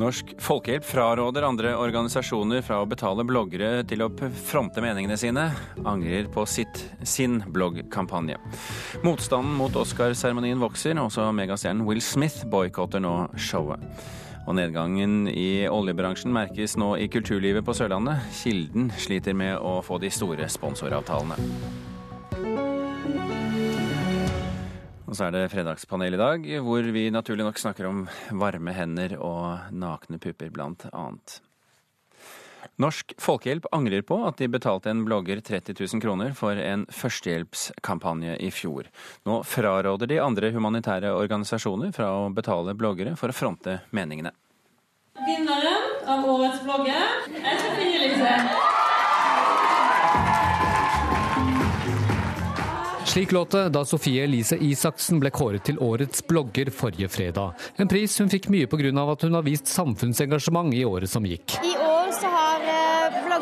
Norsk Folkehjelp fraråder andre organisasjoner fra å betale bloggere til å fronte meningene sine. Angrer på sitt, sin bloggkampanje. Motstanden mot Oscarseremonien vokser. Også megastjernen Will Smith boikotter nå showet. Og nedgangen i oljebransjen merkes nå i kulturlivet på Sørlandet. Kilden sliter med å få de store sponsoravtalene. Og så er det fredagspanel i dag, hvor vi naturlig nok snakker om varme hender og nakne pupper, blant annet. Norsk Folkehjelp angrer på at de betalte en blogger 30 000 kroner for en førstehjelpskampanje i fjor. Nå fraråder de andre humanitære organisasjoner fra å betale bloggere for å fronte meningene. Vinneren av årets blogger er Sofie Elise. Slik låt det da Sofie Elise Isaksen ble kåret til årets blogger forrige fredag. En pris hun fikk mye pga. at hun har vist samfunnsengasjement i året som gikk. I år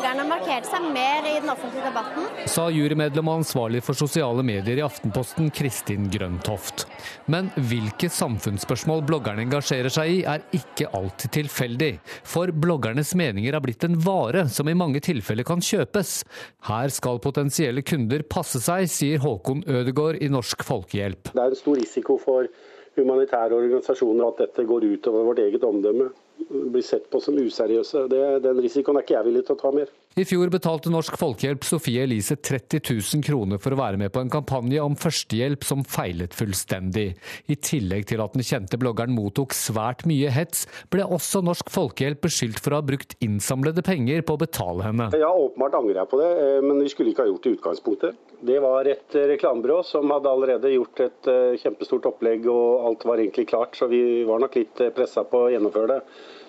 bloggerne markert seg mer i den offentlige debatten. Sa jurymedlem og ansvarlig for sosiale medier i Aftenposten, Kristin Grøntoft. Men hvilke samfunnsspørsmål bloggerne engasjerer seg i, er ikke alltid tilfeldig. For bloggernes meninger er blitt en vare som i mange tilfeller kan kjøpes. Her skal potensielle kunder passe seg, sier Håkon Ødegård i Norsk Folkehjelp. Det er en stor risiko for humanitære organisasjoner at dette går utover vårt eget omdømme blir sett på som useriøse. Det, den risikoen er ikke jeg villig til å ta mer. I fjor betalte Norsk Folkehjelp Sofie Elise 30 000 kroner for å være med på en kampanje om førstehjelp som feilet fullstendig. I tillegg til at den kjente bloggeren mottok svært mye hets, ble også Norsk Folkehjelp beskyldt for å ha brukt innsamlede penger på å betale henne. Ja, åpenbart angrer jeg på det, eh, men vi skulle ikke ha gjort det i utgangspunktet. Det var et eh, reklamebyrå som hadde allerede gjort et eh, kjempestort opplegg, og alt var egentlig klart, så vi var nok litt pressa på å gjennomføre det.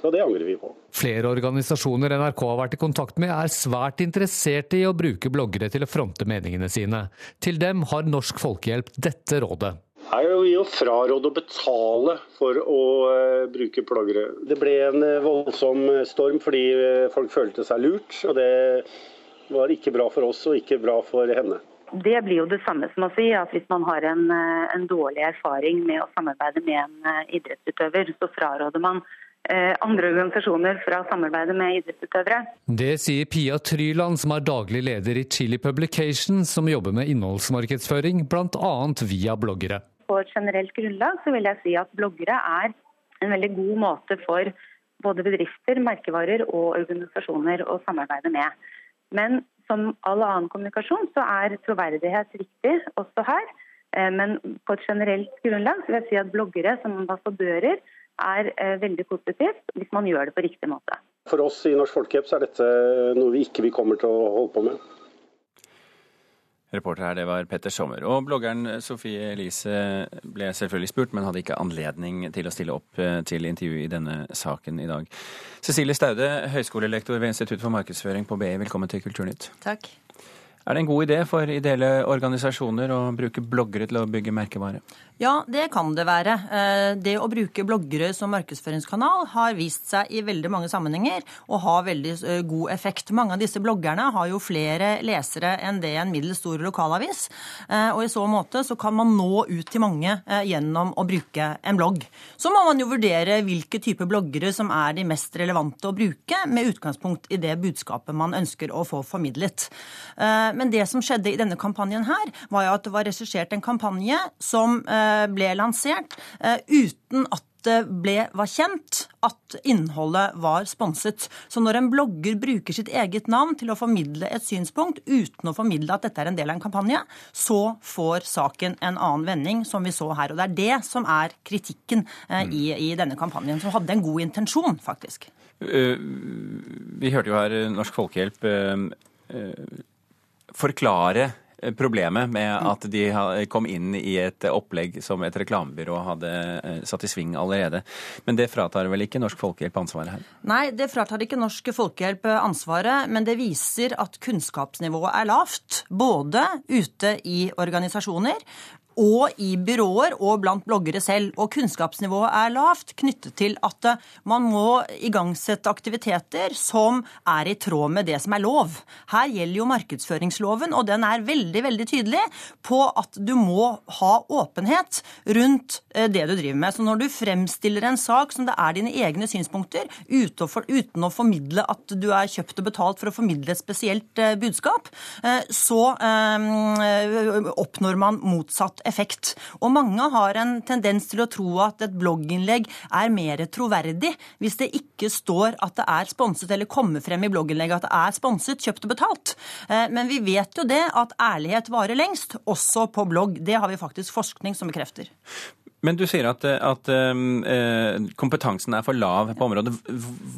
Og det angrer vi på. Flere organisasjoner NRK har vært i kontakt med er svært interesserte i å bruke bloggere til å fronte meningene sine. Til dem har Norsk Folkehjelp dette rådet. Her er vi å fraråde å betale for å uh, bruke bloggere. Det ble en uh, voldsom storm fordi folk følte seg lurt. Og det var ikke bra for oss og ikke bra for henne. Det blir jo det samme som å si at hvis man har en, en dårlig erfaring med å samarbeide med en idrettsutøver, så fraråder man Eh, andre organisasjoner fra samarbeidet med idrettsutøvere. Det sier Pia Tryland, som er daglig leder i Chili Publications, som jobber med innholdsmarkedsføring, bl.a. via bloggere. På et generelt grunnlag så vil jeg si at bloggere er en veldig god måte for både bedrifter, merkevarer og organisasjoner å samarbeide med. Men som all annen kommunikasjon så er troverdighet viktig også her. Eh, men på et generelt grunnlag så vil jeg si at bloggere som ambassadører er eh, veldig positivt hvis man gjør det på riktig måte. For oss i Norsk Folkehjelp er dette noe vi ikke kommer til å holde på med. Reporter her, det var Petter Sommer. Og bloggeren Sofie Elise ble selvfølgelig spurt, men hadde ikke anledning til å stille opp eh, til intervju i denne saken i dag. Cecilie Staude, høyskolelektor ved Institutt for markedsføring på BI, velkommen til Kulturnytt. Takk. Er det en god idé for ideelle organisasjoner å bruke bloggere til å bygge merkevare? Ja, det kan det være. Eh, det å bruke bloggere som markedsføringskanal har vist seg i veldig mange sammenhenger å ha veldig eh, god effekt. Mange av disse bloggerne har jo flere lesere enn det en middels stor lokalavis. Eh, og i så måte så kan man nå ut til mange gjennom å bruke en blogg. Så må man jo vurdere hvilke type bloggere som er de mest relevante å bruke, med utgangspunkt i det budskapet man ønsker å få formidlet. Men det som skjedde i denne kampanjen her, var jo at det var regissert en kampanje som eh, ble lansert eh, uten at det ble, var kjent at innholdet var sponset. Så når en blogger bruker sitt eget navn til å formidle et synspunkt uten å formidle at dette er en del av en kampanje, så får saken en annen vending, som vi så her. Og det er det som er kritikken eh, i, i, denne kampanjen, som hadde en god intensjon, faktisk. Vi hørte jo her Norsk Folkehjelp forklare eh, problemet med at de kom inn i et opplegg som et reklamebyrå hadde eh, satt i sving allerede. Men det fratar vel ikke Norsk Folkehjelp ansvaret her? Nei, det fratar ikke Norsk Folkehjelp ansvaret, men det viser at kunnskapsnivået er lavt. Både ute i organisasjoner og i byråer og blant bloggere selv. Og kunnskapsnivået er lavt knyttet til at eh, man må igangsette aktiviteter som er i tråd med det som er lov. Her gjelder jo markedsføringsloven, og den er veldig veldig tydelig på at du må ha åpenhet rundt eh, det du driver med. Så når du fremstiller en sak som det er dine egne synspunkter, uten å formidle at du er kjøpt og betalt for å formidle et spesielt eh, budskap, så oppnår man motsatt effekt. Og mange har en tendens til å tro at et blogginnlegg er mer troverdig hvis det ikke står at det er sponset, eller kommer frem i blogginnlegget at det er sponset, kjøpt og betalt. Eh, men vi vet jo det at ærlighet varer lengst, også på blogg. Det har vi faktisk forskning som bekrefter. Men du sier at, at uh, kompetansen er for lav på området.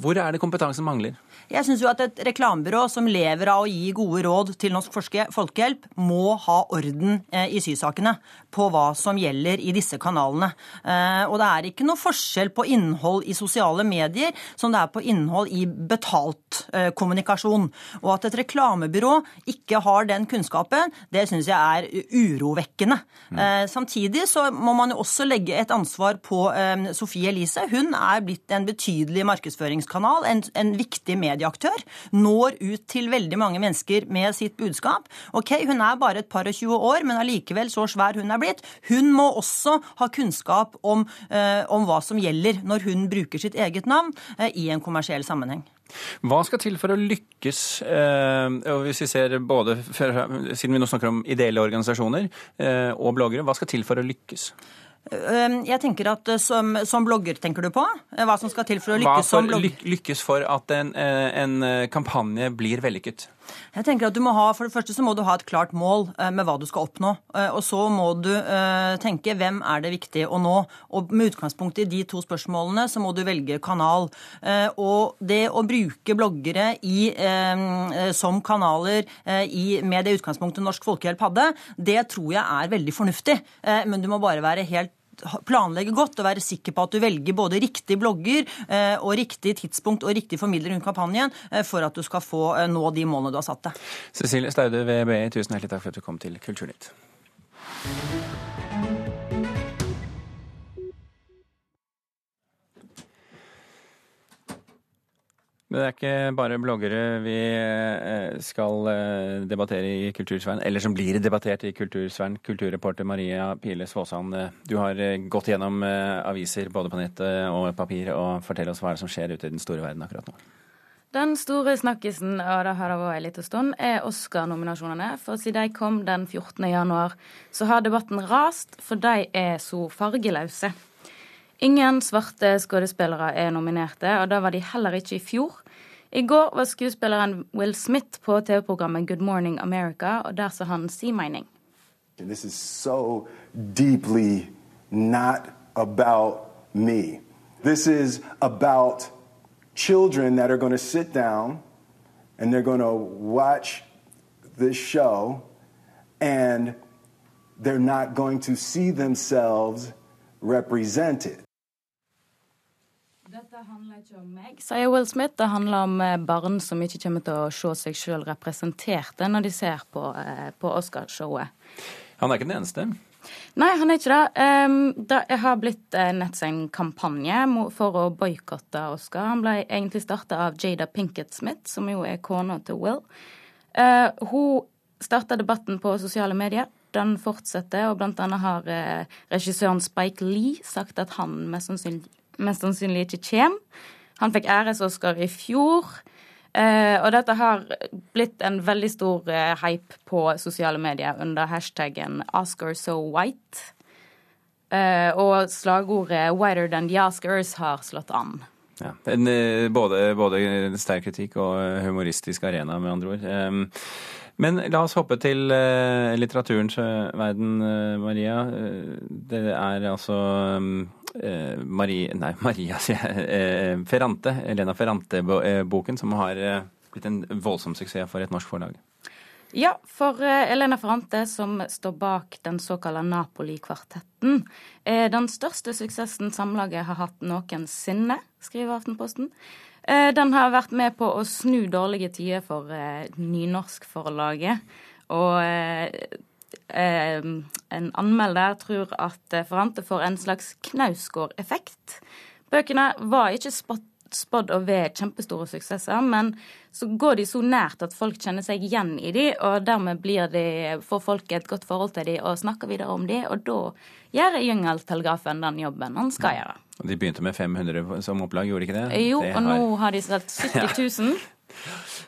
Hvor er det kompetansen mangler? Jeg syns at et reklamebyrå som lever av å gi gode råd til Norsk Folkehjelp, må ha orden uh, i sysakene på hva som gjelder i disse kanalene. Og det er ikke noe forskjell på innhold i sosiale medier som det er på innhold i betalt kommunikasjon. Og at et reklamebyrå ikke har den kunnskapen, det syns jeg er urovekkende. Mm. Samtidig så må man jo også legge et ansvar på um, Sofie Elise. Hun er blitt en betydelig markedsføringskanal, en, en, viktig medieaktør. Når ut til veldig mange mennesker med sitt budskap. Ok, Hun er bare et par og tjue år, men allikevel så svær hun er blitt. Hun må også ha kunnskap om, uh, om hva som gjelder når hun bruker sitt eget navn uh, i en kommersiell sammenheng. Hva skal til for å lykkes, og hvis vi ser både, siden vi nå snakker om ideelle organisasjoner og bloggere, hva skal til for å lykkes? Jeg tenker at eh, som, som, blogger, tenker du på? Eh, hva som skal til for å lykkes som blogger? Lykkes for at en, eh, en, kampanje blir vellykket? Jeg tenker at du må ha, For det første så må du ha et klart mål med hva du skal oppnå. Og så må du tenke hvem er det viktig å nå. Og med utgangspunkt i de to spørsmålene så må du velge kanal. Og det å bruke bloggere i, som kanaler i, med det utgangspunktet Norsk Folkehjelp hadde, det tror jeg er veldig fornuftig. Men du må bare være helt planlegge godt og være sikker på at du velger både riktig blogger eh, og riktig tidspunkt og riktig formidler rundt kampanjen eh, for at du skal få eh, nå de målene du har satt deg. Cecilie Staude ved BI, tusen hjertelig takk for at du kom til Kulturnytt. Men det er ikke bare bloggere vi eh, skal eh, debattere i Kultursfæren, eller som blir debattert i Kultursfæren. Kulturreporter Maria Pile Svåsand, eh, du har gått gjennom aviser både på nett og papir, og fortell oss hva er det som skjer ute i den store verden akkurat nå. Den store snakkisen, og det har det vært en liten stund, er Oscar-nominasjonene. For siden de kom den 14. januar, så har debatten rast, for de er så fargeløse. Ingen svarte skuespillere er nominerte, og det var de heller ikke i fjor. I går var skuespilleren Will Smith på TV-programmet Good Morning America, og der sa han si mening. This is so deeply not about me. This is about children that are going to sit down and they're going to watch this show and they're not going to see themselves represented. Dette handler ikke om meg, sier Will Smith. Det handler om eh, barn som ikke kommer til å se seg sjøl representerte når de ser på, eh, på Oscarshowet. Han er ikke den eneste? Nei, han er ikke det. Det har blitt nett nettopp en kampanje for å boikotte Oscar. Han ble egentlig starta av Jada Pinkett Smith, som jo er kona til Will. Hun starta debatten på sosiale medier. Den fortsetter, og blant annet har regissøren Spike Lee sagt at han mest sannsynlig mest sannsynlig ikke kommer. Han fikk æres-Oscar i fjor. Uh, og dette har blitt en veldig stor uh, hype på sosiale medier under hashtaggen 'Oscar so white'. Uh, og slagordet 'Whiter than the Oscars' har slått an. Ja, en, både, både sterk kritikk og humoristisk arena, med andre ord. Men la oss hoppe til litteraturens verden, Maria. det er altså Eh, Marie, nei, Maria, sier jeg. Eh, Ferrante, Elena Ferrante-boken, som har eh, blitt en voldsom suksess for et norsk forlag. Ja, for Elena Ferrante, som står bak den såkalte Napoli-kvartetten, er den største suksessen samlaget har hatt noensinne, skriver Aftenposten. Den har vært med på å snu dårlige tider for nynorskforlaget. Og eh, en anmelder tror at Ferrante får en slags Knausgård-effekt. Bøkene var ikke spådd å være kjempestore suksesser, men så går de så nært at folk kjenner seg igjen i de, og dermed blir de, får folk et godt forhold til de og snakker videre om de, og da gjør Jungeltelegrafen den jobben han skal gjøre. De begynte med 500 som opplag, gjorde de ikke det? Jo, det og nå har de satt 70 000.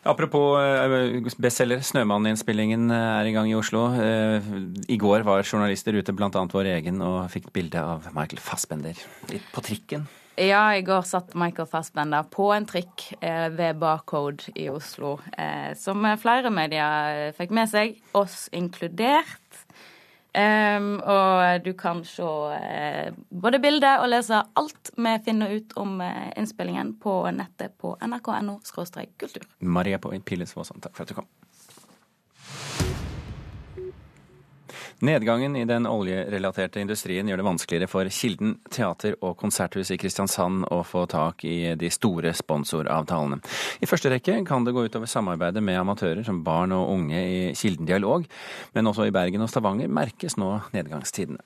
Apropos eh, bestselger, 'Snømann'-innspillingen eh, er i gang i Oslo. Eh, I går var journalister ute, bl.a. vår egen, og fikk bilde av Michael Fassbender på trikken. Ja, i går satt Michael Fassbender på en trikk ved Barcode i Oslo, som flere medier fikk med seg, oss inkludert. Um, og du kan se uh, både bildet og lese alt vi finner ut om uh, innspillingen på nettet på nrk.no kultur. Maria Piles Våsan, takk for at du kom. Nedgangen i den oljerelaterte industrien gjør det vanskeligere for Kilden teater og konserthus i Kristiansand å få tak i de store sponsoravtalene. I første rekke kan det gå utover samarbeidet med amatører som barn og unge i Kilden Dialog, men også i Bergen og Stavanger merkes nå nedgangstidene.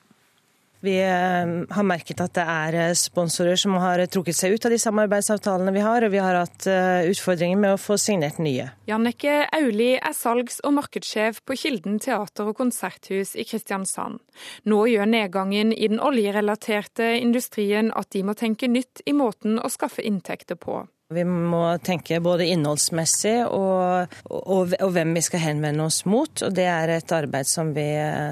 Vi eh, har merket at det er eh, sponsorer som har trukket seg ut av de samarbeidsavtalene vi har, og vi har hatt eh, utfordringer med å få signert nye. Jannike Auli er salgs- og markedssjef på Kilden teater- og konserthus i Kristiansand. Nå gjør nedgangen i den oljerelaterte industrien at de må tenke nytt i måten å skaffe inntekter på. Vi må tenke både innholdsmessig og, og, og, hvem vi skal henvende oss mot. og Det er et arbeid som vi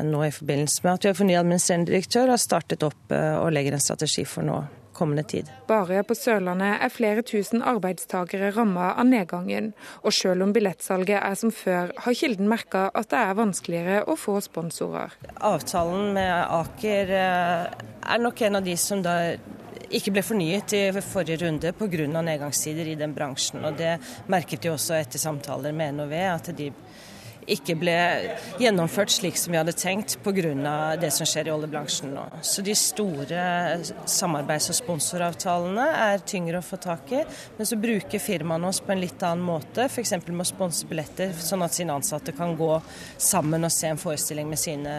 nå i forbindelse med at vi har ny administrerende direktør, har startet opp eh, og legger en strategi for nå kommende tid. Bare på Sørlandet er flere tusen arbeidstakere rammet av nedgangen. Og selv om billettsalget er som før, har Kilden merka at det er vanskeligere å få sponsorer. Avtalen med Aker eh, er nok en av de som da ikke ble fornyet i forrige runde pga. nedgangstider i den bransjen. og Det merket de også etter samtaler med NOV, at de ikke ble gjennomført slik som vi hadde tenkt pga. det som skjer i oljebransjen nå. Så de store samarbeids- og sponsoravtalene er tyngre å få tak i. Men så bruker firmaene oss på en litt annen måte, f.eks. med å sponse billetter, sånn at sine ansatte kan gå sammen og se en forestilling med sine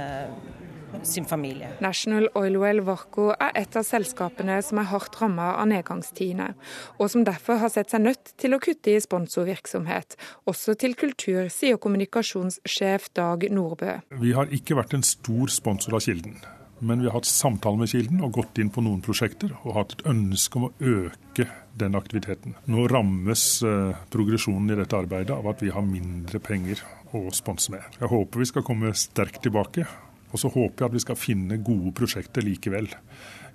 sin familie. National Oil Well Varco er et av selskapene som er hardt rammet av nedgangstidene, og som derfor har sett seg nødt til å kutte i sponsorvirksomhet, også til kultur, sier kommunikasjonssjef Dag Nordbø. Vi har ikke vært en stor sponsor av Kilden. Men vi har hatt samtaler med Kilden og gått inn på noen prosjekter og hatt et ønske om å øke den aktiviteten. Nå rammes eh, progresjonen i dette arbeidet av at vi har mindre penger å sponse med. Jeg håper vi skal komme sterkt tilbake og så håper jeg at vi skal finne gode prosjekter likevel,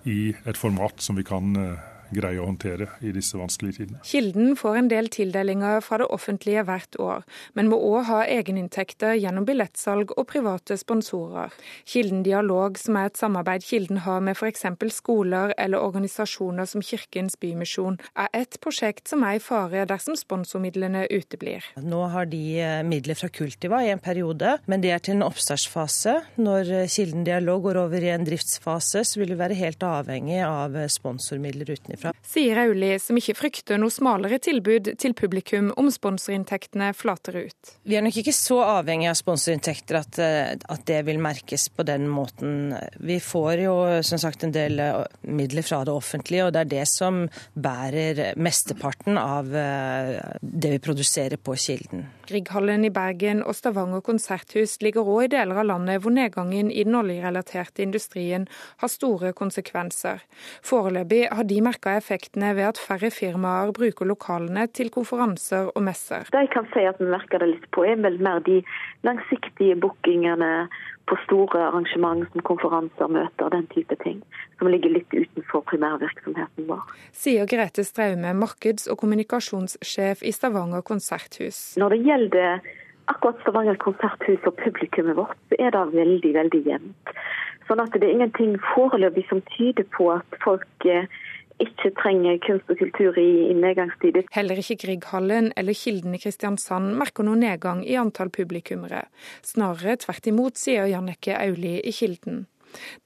i et format som vi kan eh, greie å håndtere i disse vanskelige tidene. Kilden får en del tildelinger fra det offentlige hvert år, men må òg ha egeninntekter gjennom billettsalg og private sponsorer. Kilden Dialog, som er et samarbeid Kilden har med f.eks. skoler eller organisasjoner som Kirkens Bymisjon, er et prosjekt som er i fare dersom sponsormidlene uteblir. Nå har de eh, midler fra Kultiva i en periode, men det er til en oppstartsfase. Når eh, Kilden Dialog går over i en driftsfase, så vil vi være helt avhengig av eh, sponsormidler utenfra fra. Sier Auli, som ikke frykter noe smalere tilbud til publikum om sponsorinntektene flater ut. Vi er nok ikke så avhengig av sponsorinntekter at, eh, at, det vil merkes på den måten. Vi får jo som sagt en del eh, midler fra det offentlige, og det er det som bærer mesteparten av eh, det vi produserer på Kilden. Grieghallen i Bergen og Stavanger konserthus ligger òg i deler av landet hvor nedgangen i den oljerelaterte industrien har store konsekvenser. Foreløpig har de merka effektene ved at færre firmaer bruker lokalene til konferanser og messer. Det jeg kan si at vi merker det litt på, er vel mer de langsiktige bookingene på store arrangement som konferanser, møter, den type ting. Som ligger litt utenfor primærvirksomheten vår. Sier Grete Straume, markeds- og kommunikasjonssjef i Stavanger konserthus. Når det gjelder akkurat Stavanger konserthus og publikummet vårt, så er det veldig, veldig jevnt. Sånn at det er ingenting foreløpig som tyder på at folk eh, ikke trenger kunst og kultur i, i nedgangstider. Heller ikke Grieghallen eller Kilden i Kristiansand merker noen nedgang i antall publikummere. Snarere tvert imot, sier Jannicke Auli i Kilden.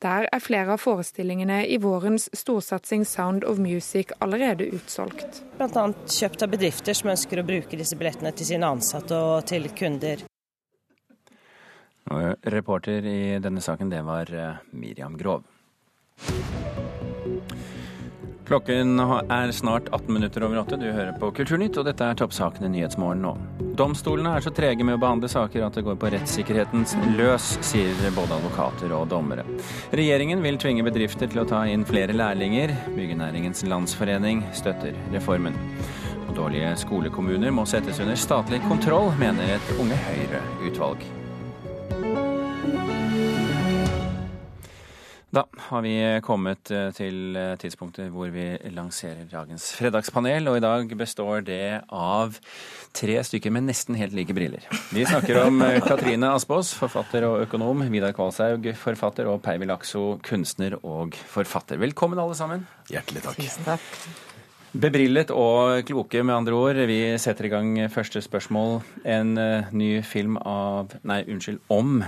Der er flere av forestillingene i vårens storsatsing Sound of Music allerede utsolgt. Bl.a. kjøpt av bedrifter som ønsker å bruke disse billettene til sine ansatte og til kunder. Reporter i denne saken, det var eh, Miriam Grov. Klokken er snart 18 minutter over åtte. Du hører på Kulturnytt, og dette er toppsakene i Nyhetsmorgen nå. Domstolene er så trege med å behandle saker at det går på rettssikkerhetens løs, sier både advokater og dommere. Regjeringen vil tvinge bedrifter til å ta inn flere lærlinger. Byggenæringens landsforening støtter reformen. Og dårlige skolekommuner må settes under statlig kontroll, mener et Unge Høyre-utvalg. Da har vi kommet eh, til eh, tidspunktet hvor vi lanserer dagens fredagspanel, og i dag består det av tre stykker med nesten helt like briller. Vi snakker om eh, Katrine Aspaas, forfatter og økonom, Vidar Kvalshaug, forfatter, og Peivi Lakso, kunstner og forfatter. Velkommen alle sammen. Hjertelig takk. Tusen takk. Bebrillet og kloke, med andre ord. Vi setter i gang første spørsmål. En ny film av Nei, unnskyld, om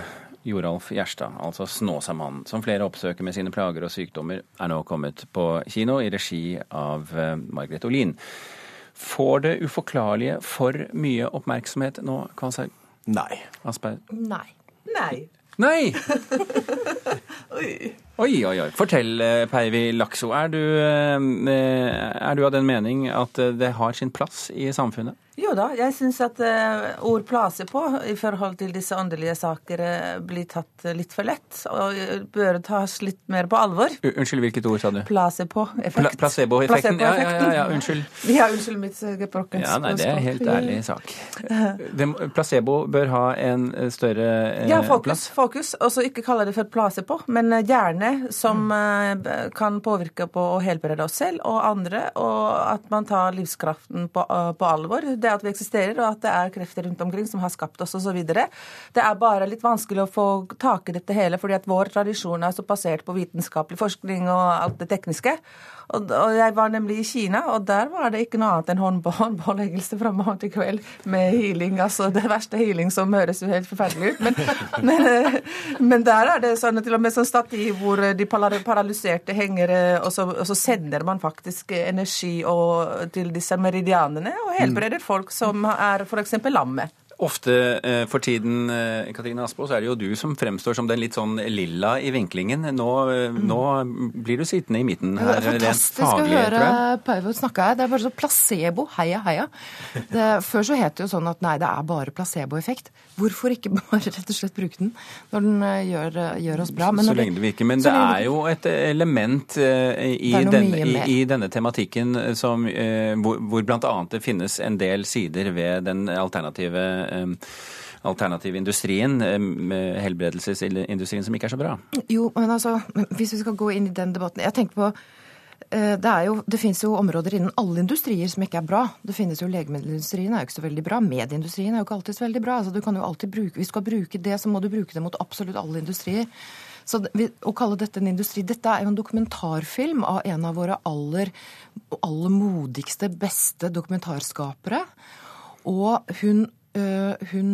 Joralf Gjerstad, altså Snåsamannen, som flere oppsøker med sine plager og sykdommer, er nå kommet på kino i regi av Margaret Olin. Får det uforklarlige for mye oppmerksomhet nå, Kvanshaug? Nei. Asper? Nei. Nei. Nei! oi. Oi, oi, oi. Fortell, Peivi Lakso. Er du, er du av den mening at det har sin plass i samfunnet? Jo da, jeg syns at ord plase på i forhold til disse åndelige saker uh, blir tatt uh, litt for lett og bør tas litt mer på alvor. U unnskyld, hvilket ord sa du? Placebo-effekt. Pla Placeboeffekten. Placebo ja, ja, ja, unnskyld. Ja, unnskyld mitt gebrokkens Ja, nei, det er helt ærlig sak. Det, placebo bør ha en større ja, fokus, plass? fokus. Og så ikke kalle det for placebo, men hjerne som kan påvirke på å helbrede oss selv og andre, og at man tar livskraften på, på alvor. Det det at vi eksisterer, og at det er krefter rundt omkring som har skapt oss osv. Det er bare litt vanskelig å få tak i dette hele, fordi at vår tradisjon er så basert på vitenskapelig forskning og alt det tekniske. Og, jeg var nemlig i Kina, og der var det ikke noe annet enn håndpåleggelse fra morgen til kveld med healing. Altså det verste healing som høres jo helt forferdelig ut. Men, men, eh, men der er det sånn, til og med sånn stativ hvor de paralyserte henger, eh, og så, og så sender man faktisk energi og, til disse meridianene og helbreder folk som er f.eks. lamme. Ofte eh, for tiden eh, Katrine så er det jo du som fremstår som den litt sånn lilla i vinklingen. Nå, eh, mm. nå blir du sittende i midten her. Det er fantastisk faglig, å høre Paivo snakke her. Det er bare så placebo. Heia, heia. Det, før så het det jo sånn at nei, det er bare placeboeffekt. Hvorfor ikke bare rett og slett bruke den når den gjør, gjør oss bra? så lenge det virker. Men det er jo et element i, den, i, i denne tematikken som, hvor, hvor bl.a. det finnes en del sider ved den alternative Alternative eh, helbredelsesindustrien, som ikke er så bra? Jo, men altså, hvis vi skal gå inn i den debatten Jeg tenker på eh, det, er jo, det finnes jo områder innen alle industrier som ikke er bra. Det finnes jo Legemiddelindustrien er jo ikke så veldig bra. Medieindustrien er jo ikke alltid så veldig bra. Altså, du kan jo alltid bruke, Hvis du skal bruke det, så må du bruke det mot absolutt alle industrier. Så Å kalle dette en industri Dette er jo en dokumentarfilm av en av våre aller, aller modigste, beste dokumentarskapere. Og hun hun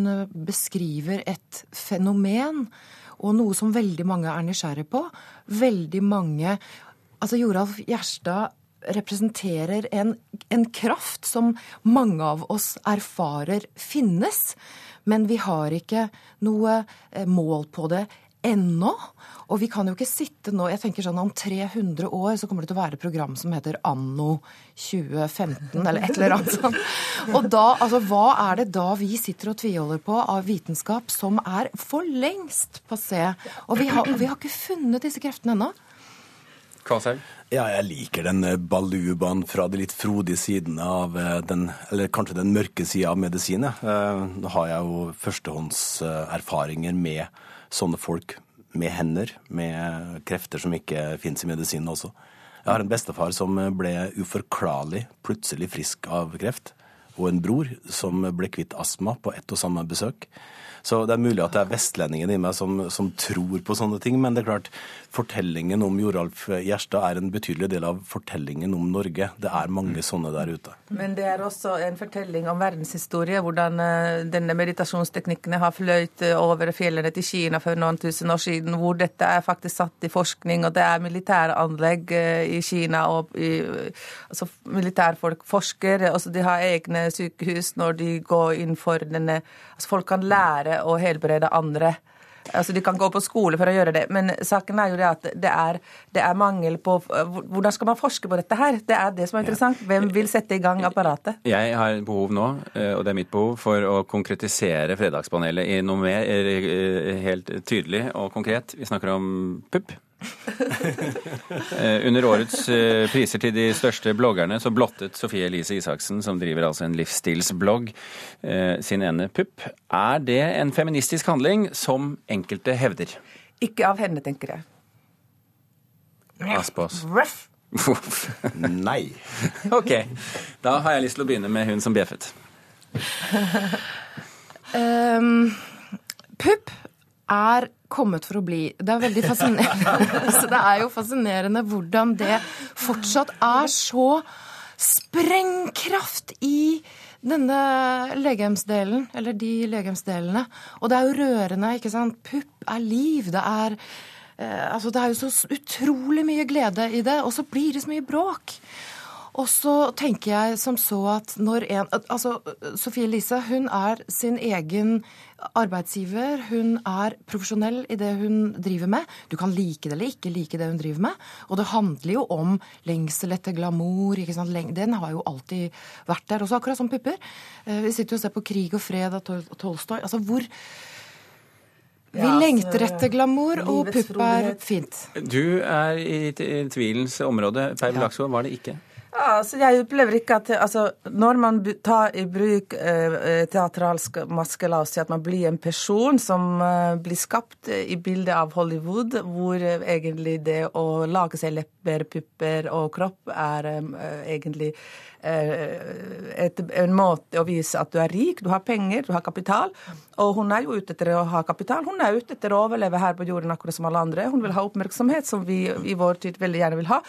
beskriver et fenomen og noe som veldig mange er nysgjerrig på. Veldig mange Altså Joralf Gjerstad representerer en, en, kraft som mange av oss erfarer finnes. Men vi har ikke noe eh, mål på det ennå. Og vi kan jo ikke sitte nå Jeg tenker sånn om 300 år så kommer det til å være et program som heter Anno 2015, eller et eller annet sånt. Og da, altså hva er det da vi sitter og tviholder på av vitenskap som er for lengst passé? Og vi har, vi har ikke funnet disse kreftene ennå. Kvalshaug? Ja, jeg liker den eh, balubaen fra de litt frodige sidene av eh, den Eller kanskje den mørke sida av medisinet. Eh, nå har jeg jo førstehåndserfaringer med sånne folk med hender, med krefter som ikke fins i medisinen også. Jeg har en bestefar som ble uforklarlig plutselig frisk av kreft, og en bror som ble kvitt astma på ett og samme besøk. Så det er mulig at det er vestlendingen i meg som, som, tror på sånne ting. Men det er klart, fortellingen om Joralf Gjerstad er en betydelig del av fortellingen om Norge. Det er mange sånne der ute. Men det er også en fortelling om verdenshistorie. Hvordan eh, denne meditasjonsteknikkene har fløyt eh, over fjellene til Kina for noen tusen år siden. Hvor dette er faktisk satt i forskning, og det er militære anlegg eh, i Kina. og i, altså Militærfolk forsker. altså De har egne sykehus når de går inn for denne altså Folk kan lære å helbrede andre Altså, De kan gå på skole for å gjøre det, men saken er jo det at det er, det er mangel på Hvordan skal man forske på dette her? Det er det som er interessant. Hvem vil sette i gang apparatet? Jeg har behov nå, eh, og det er mitt behov, for å konkretisere Fredagspanelet i noe mer eh, helt tydelig og konkret. Vi snakker om pupp. Eh, under årets eh, priser til de største bloggerne så blottet Sofie Elise Isaksen, som driver altså en livsstilsblogg, eh, sin ene pupp. Er det en feministisk handling, som enkelte hevder? Ikke av henne, tenker jeg. Aspaas. Ruff. Nei. OK. Da har jeg lyst til å begynne med hun som bjeffet. um, pupp er kommet for å bli. Det er veldig fascinerende. altså, det er jo fascinerende hvordan det fortsatt er så sprengkraft i denne legemsdelen, eller de legemsdelene. Og det er jo rørende, ikke sant. Pupp er liv. Det er eh, Altså, det er jo så utrolig mye glede i det, og så blir det så mye bråk. Og så tenker jeg som så at når en Altså, Sofie Elise, hun er sin egen arbeidsgiver. Hun er profesjonell i det hun driver med. Du kan like det eller ikke like det hun driver med. Og det handler jo om lengsel etter glamour. ikke sant? Den har jo alltid vært der. Også akkurat som pupper. Eh, vi sitter jo og ser på 'Krig og fred' av Tolstoy. Altså hvor vi ja, lengter etter glamour, og pupp er fint. Du er i tvilens område. Per Blaksvold var det ikke? Ja, altså jeg opplever ikke at altså, Når man tar i bruk eh, eh teatralsk maske, la oss si at man blir en person som eh, blir skapt i bildet av Hollywood, hvor eh, egentlig det å lage seg lepper, pupper og kropp er eh, egentlig Eh, et, en måte å vise at du er rik, du har penger, du har kapital. Og hun er jo ute etter å ha kapital. Hun er ute etter å overleve her på jorden akkurat som alle andre. Hun vil ha oppmerksomhet, som vi i vår tid veldig gjerne vil ha.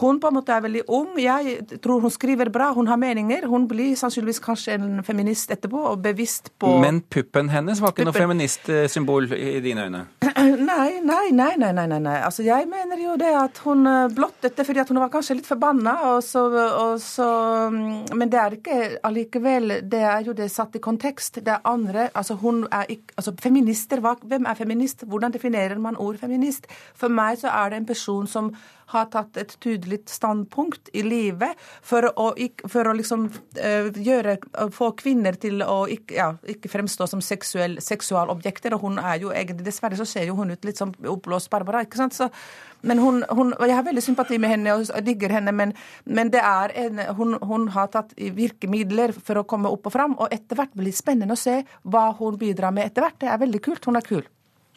Hun på en måte er veldig ung. Jeg tror hun skriver bra, hun har meninger. Hun blir sannsynligvis kanskje en feminist etterpå, og bevisst på Men puppen hennes var ikke puppen. noe feministsymbol i dine øyne? Nei, nei, nei, nei, nei, nei. Altså, jeg mener jo det at hun eh, blottet det fordi at hun var kanskje litt forbanna, og så, og så men det er ikke allikevel Det er jo det satt i kontekst. Det er andre Altså, hun er ikke Altså, feminister, hvem er feminist? Hvordan definerer man ord feminist? For meg så er det en person som har tatt et tydelig standpunkt i livet for å, for å liksom uh, gjøre Få kvinner til å ikke, ja, ikke fremstå som seksuell, seksualobjekter. Og hun er jo egentlig Dessverre så ser jo hun ut litt som oppblåst Barbara, ikke sant? Så men hun, hun, Jeg har veldig sympati med henne og digger henne, men, men det er en, hun, hun, har tatt virkemidler for å komme opp og fram. Og etter hvert blir det spennende å se hva hun bidrar med etter hvert. Det er veldig kult. Hun er kul.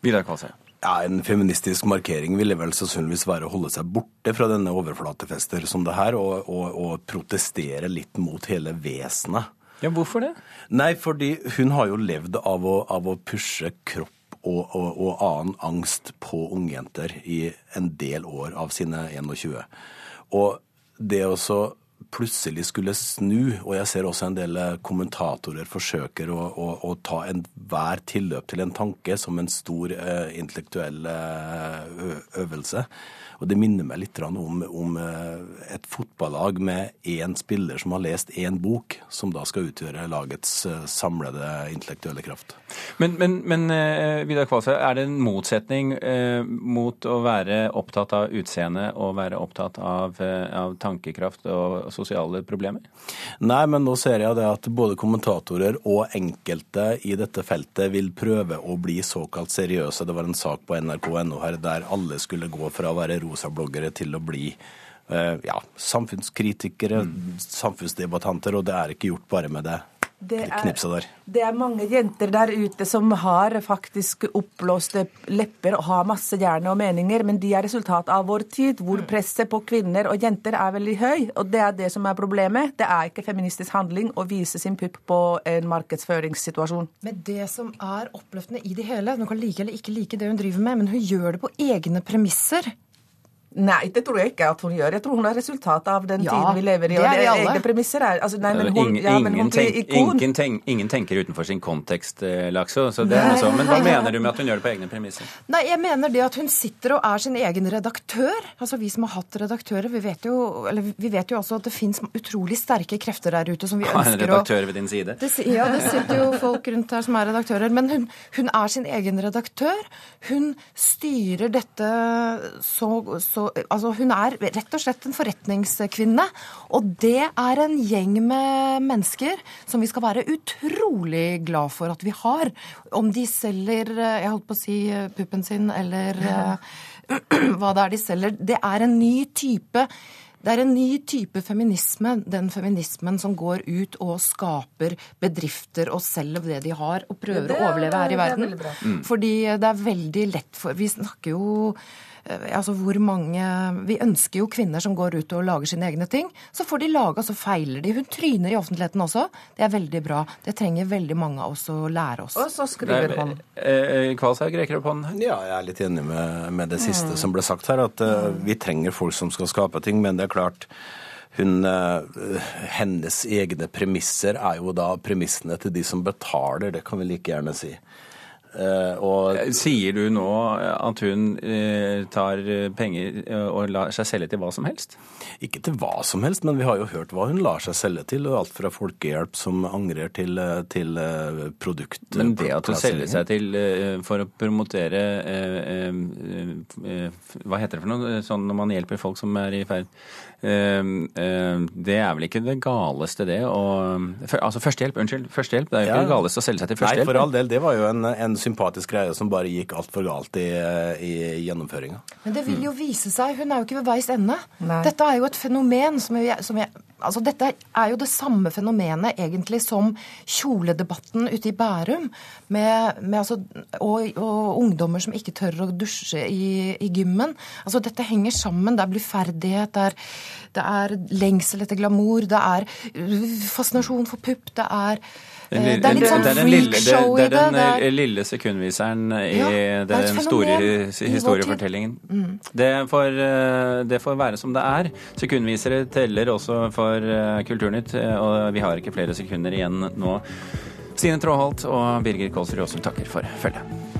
Vidar Kvalsøy. Ja, En feministisk markering ville vel sannsynligvis være å holde seg borte fra denne overflatefester som det her, og, og, og protestere litt mot hele vesenet. Ja, Hvorfor det? Nei, fordi hun har jo levd av å, av å pushe kropp og, og, og annen angst på ungjenter i en del år av sine 21. Og det å plutselig skulle snu, og jeg ser også en del kommentatorer forsøker å, å, å ta enhver tilløp til en tanke som en stor eh, intellektuell eh, øvelse. Og det minner meg litt om, om eh, et fotballag med én spiller som har lest én bok, som da skal utgjøre lagets eh, samlede intellektuelle kraft. Men, men, men eh, Vidar Kvalsø, er det en motsetning mot å være opptatt av utseende og være opptatt av, av tankekraft og sosiale problemer? Nei, men nå ser jeg det at både kommentatorer og enkelte i dette feltet vil prøve å bli såkalt seriøse. Det var en sak på nrk.no her der alle skulle gå fra å være rosabloggere til å bli eh, ja, samfunnskritikere, mm. samfunnsdebattanter, og det er ikke gjort bare med det det er, det er, mange jenter der ute som har faktisk oppblåste lepper og har masse hjerne og meninger, men de er resultat av vår tid, hvor mm. presset på kvinner og jenter er veldig høy. Og det er det som er problemet. Det er ikke feministisk handling å vise sin pupp på en markedsføringssituasjon. Men det som er oppløftende i det hele, hun kan like eller ikke like det hun driver med, men hun gjør det på egne premisser. Nei, det tror jeg ikke at hun gjør. Jeg tror hun er resultatet av den Ja, tiden vi lever i. og det er vi alle. egne premisser er altså, nei, men hun, ingen, ja, men hun ingen, blir tenk, ikon. ingen, tenk, ingen tenker utenfor sin kontekst, eh, Lakso. Så det er noe sånn. Men hva mener du med at hun gjør det på egne premisser? Nei, jeg mener det at hun sitter og er sin egen redaktør. Altså Vi som har hatt redaktører, vi vet jo, eller vi vet jo også at det fins utrolig sterke krefter der ute som vi ønsker å redaktør ved din side. det, ja, det sitter jo folk rundt her som er redaktører. Men hun, hun er sin egen redaktør. Hun styrer dette så, så Altså, hun er rett og slett en forretningskvinne. Og det er en gjeng med mennesker som vi skal være utrolig glad for at vi har. Om de selger eh, Jeg holdt på å si eh, puppen sin, eller ja. hva det er de selger. Det er en ny type det er en ny type feminisme, den feminismen som går ut og skaper bedrifter og selger det de har, og prøver Ja, er, å er- overleve her i er verden. Mm. Fordi det er veldig lett for Vi snakker jo eh, Altså hvor mange Vi ønsker jo kvinner som går ut og lager sine egne ting. Så får de lage, og så feiler de. Hun tryner i offentligheten også. Det er veldig bra. Det trenger veldig mange av oss å lære oss. Og så skriver han. hun. eh, Kvalshaug rekker opp hånden. Ja, jeg er litt enig med, med det siste Mm. som ble sagt her. At uh, vi trenger folk som skal skape ting, men det er klart hun, eh, hennes egne premisser er jo da premissene til de som betaler, det kan vi like gjerne si. Eh, og Sier du nå at hun eh, tar penger eh, og lar seg selge til hva som helst? Ikke til hva som helst, men vi har jo hørt hva hun lar seg selge til. og Alt fra folkehjelp som angrer til, eh, til eh, produkt... Men det at hun selger seg til eh, for å promotere eh, eh, eh, Hva heter det for noe sånn når man hjelper folk som er i ferd eh, eh, Det er vel ikke det galeste, det? Og, altså førstehjelp, unnskyld. Førstehjelp. Det er jo ikke Ja. det galeste å selge seg til førstehjelp. Nei, for all del. Det var jo en, en sympatisk greie som bare gikk altfor galt i, i gjennomføringa. Men det vil jo vise seg. Hun er jo ikke ved veis ende. Dette er jo et fenomen som jeg, som jeg Altså, dette er jo det samme fenomenet egentlig som kjoledebatten ute i Bærum. Med, med altså, og, og ungdommer som ikke tør å dusje i, i gymmen. Altså, dette henger sammen. Det er bluferdighet, det er, det er lengsel etter glamour, det er fascinasjon for pupp, det er eh, lille- det er litt sånn det freakshow i det. det. er den det er- eh, lille sekundviseren i Ja, det den store historiefortellingen. Mm. Det får, eh, det får være som det er. Sekundvisere teller også for eh, Kulturnytt, eh, og vi har ikke flere sekunder igjen nå. Stine Tråholt og Birger Kålsrud Aasum takker for følget.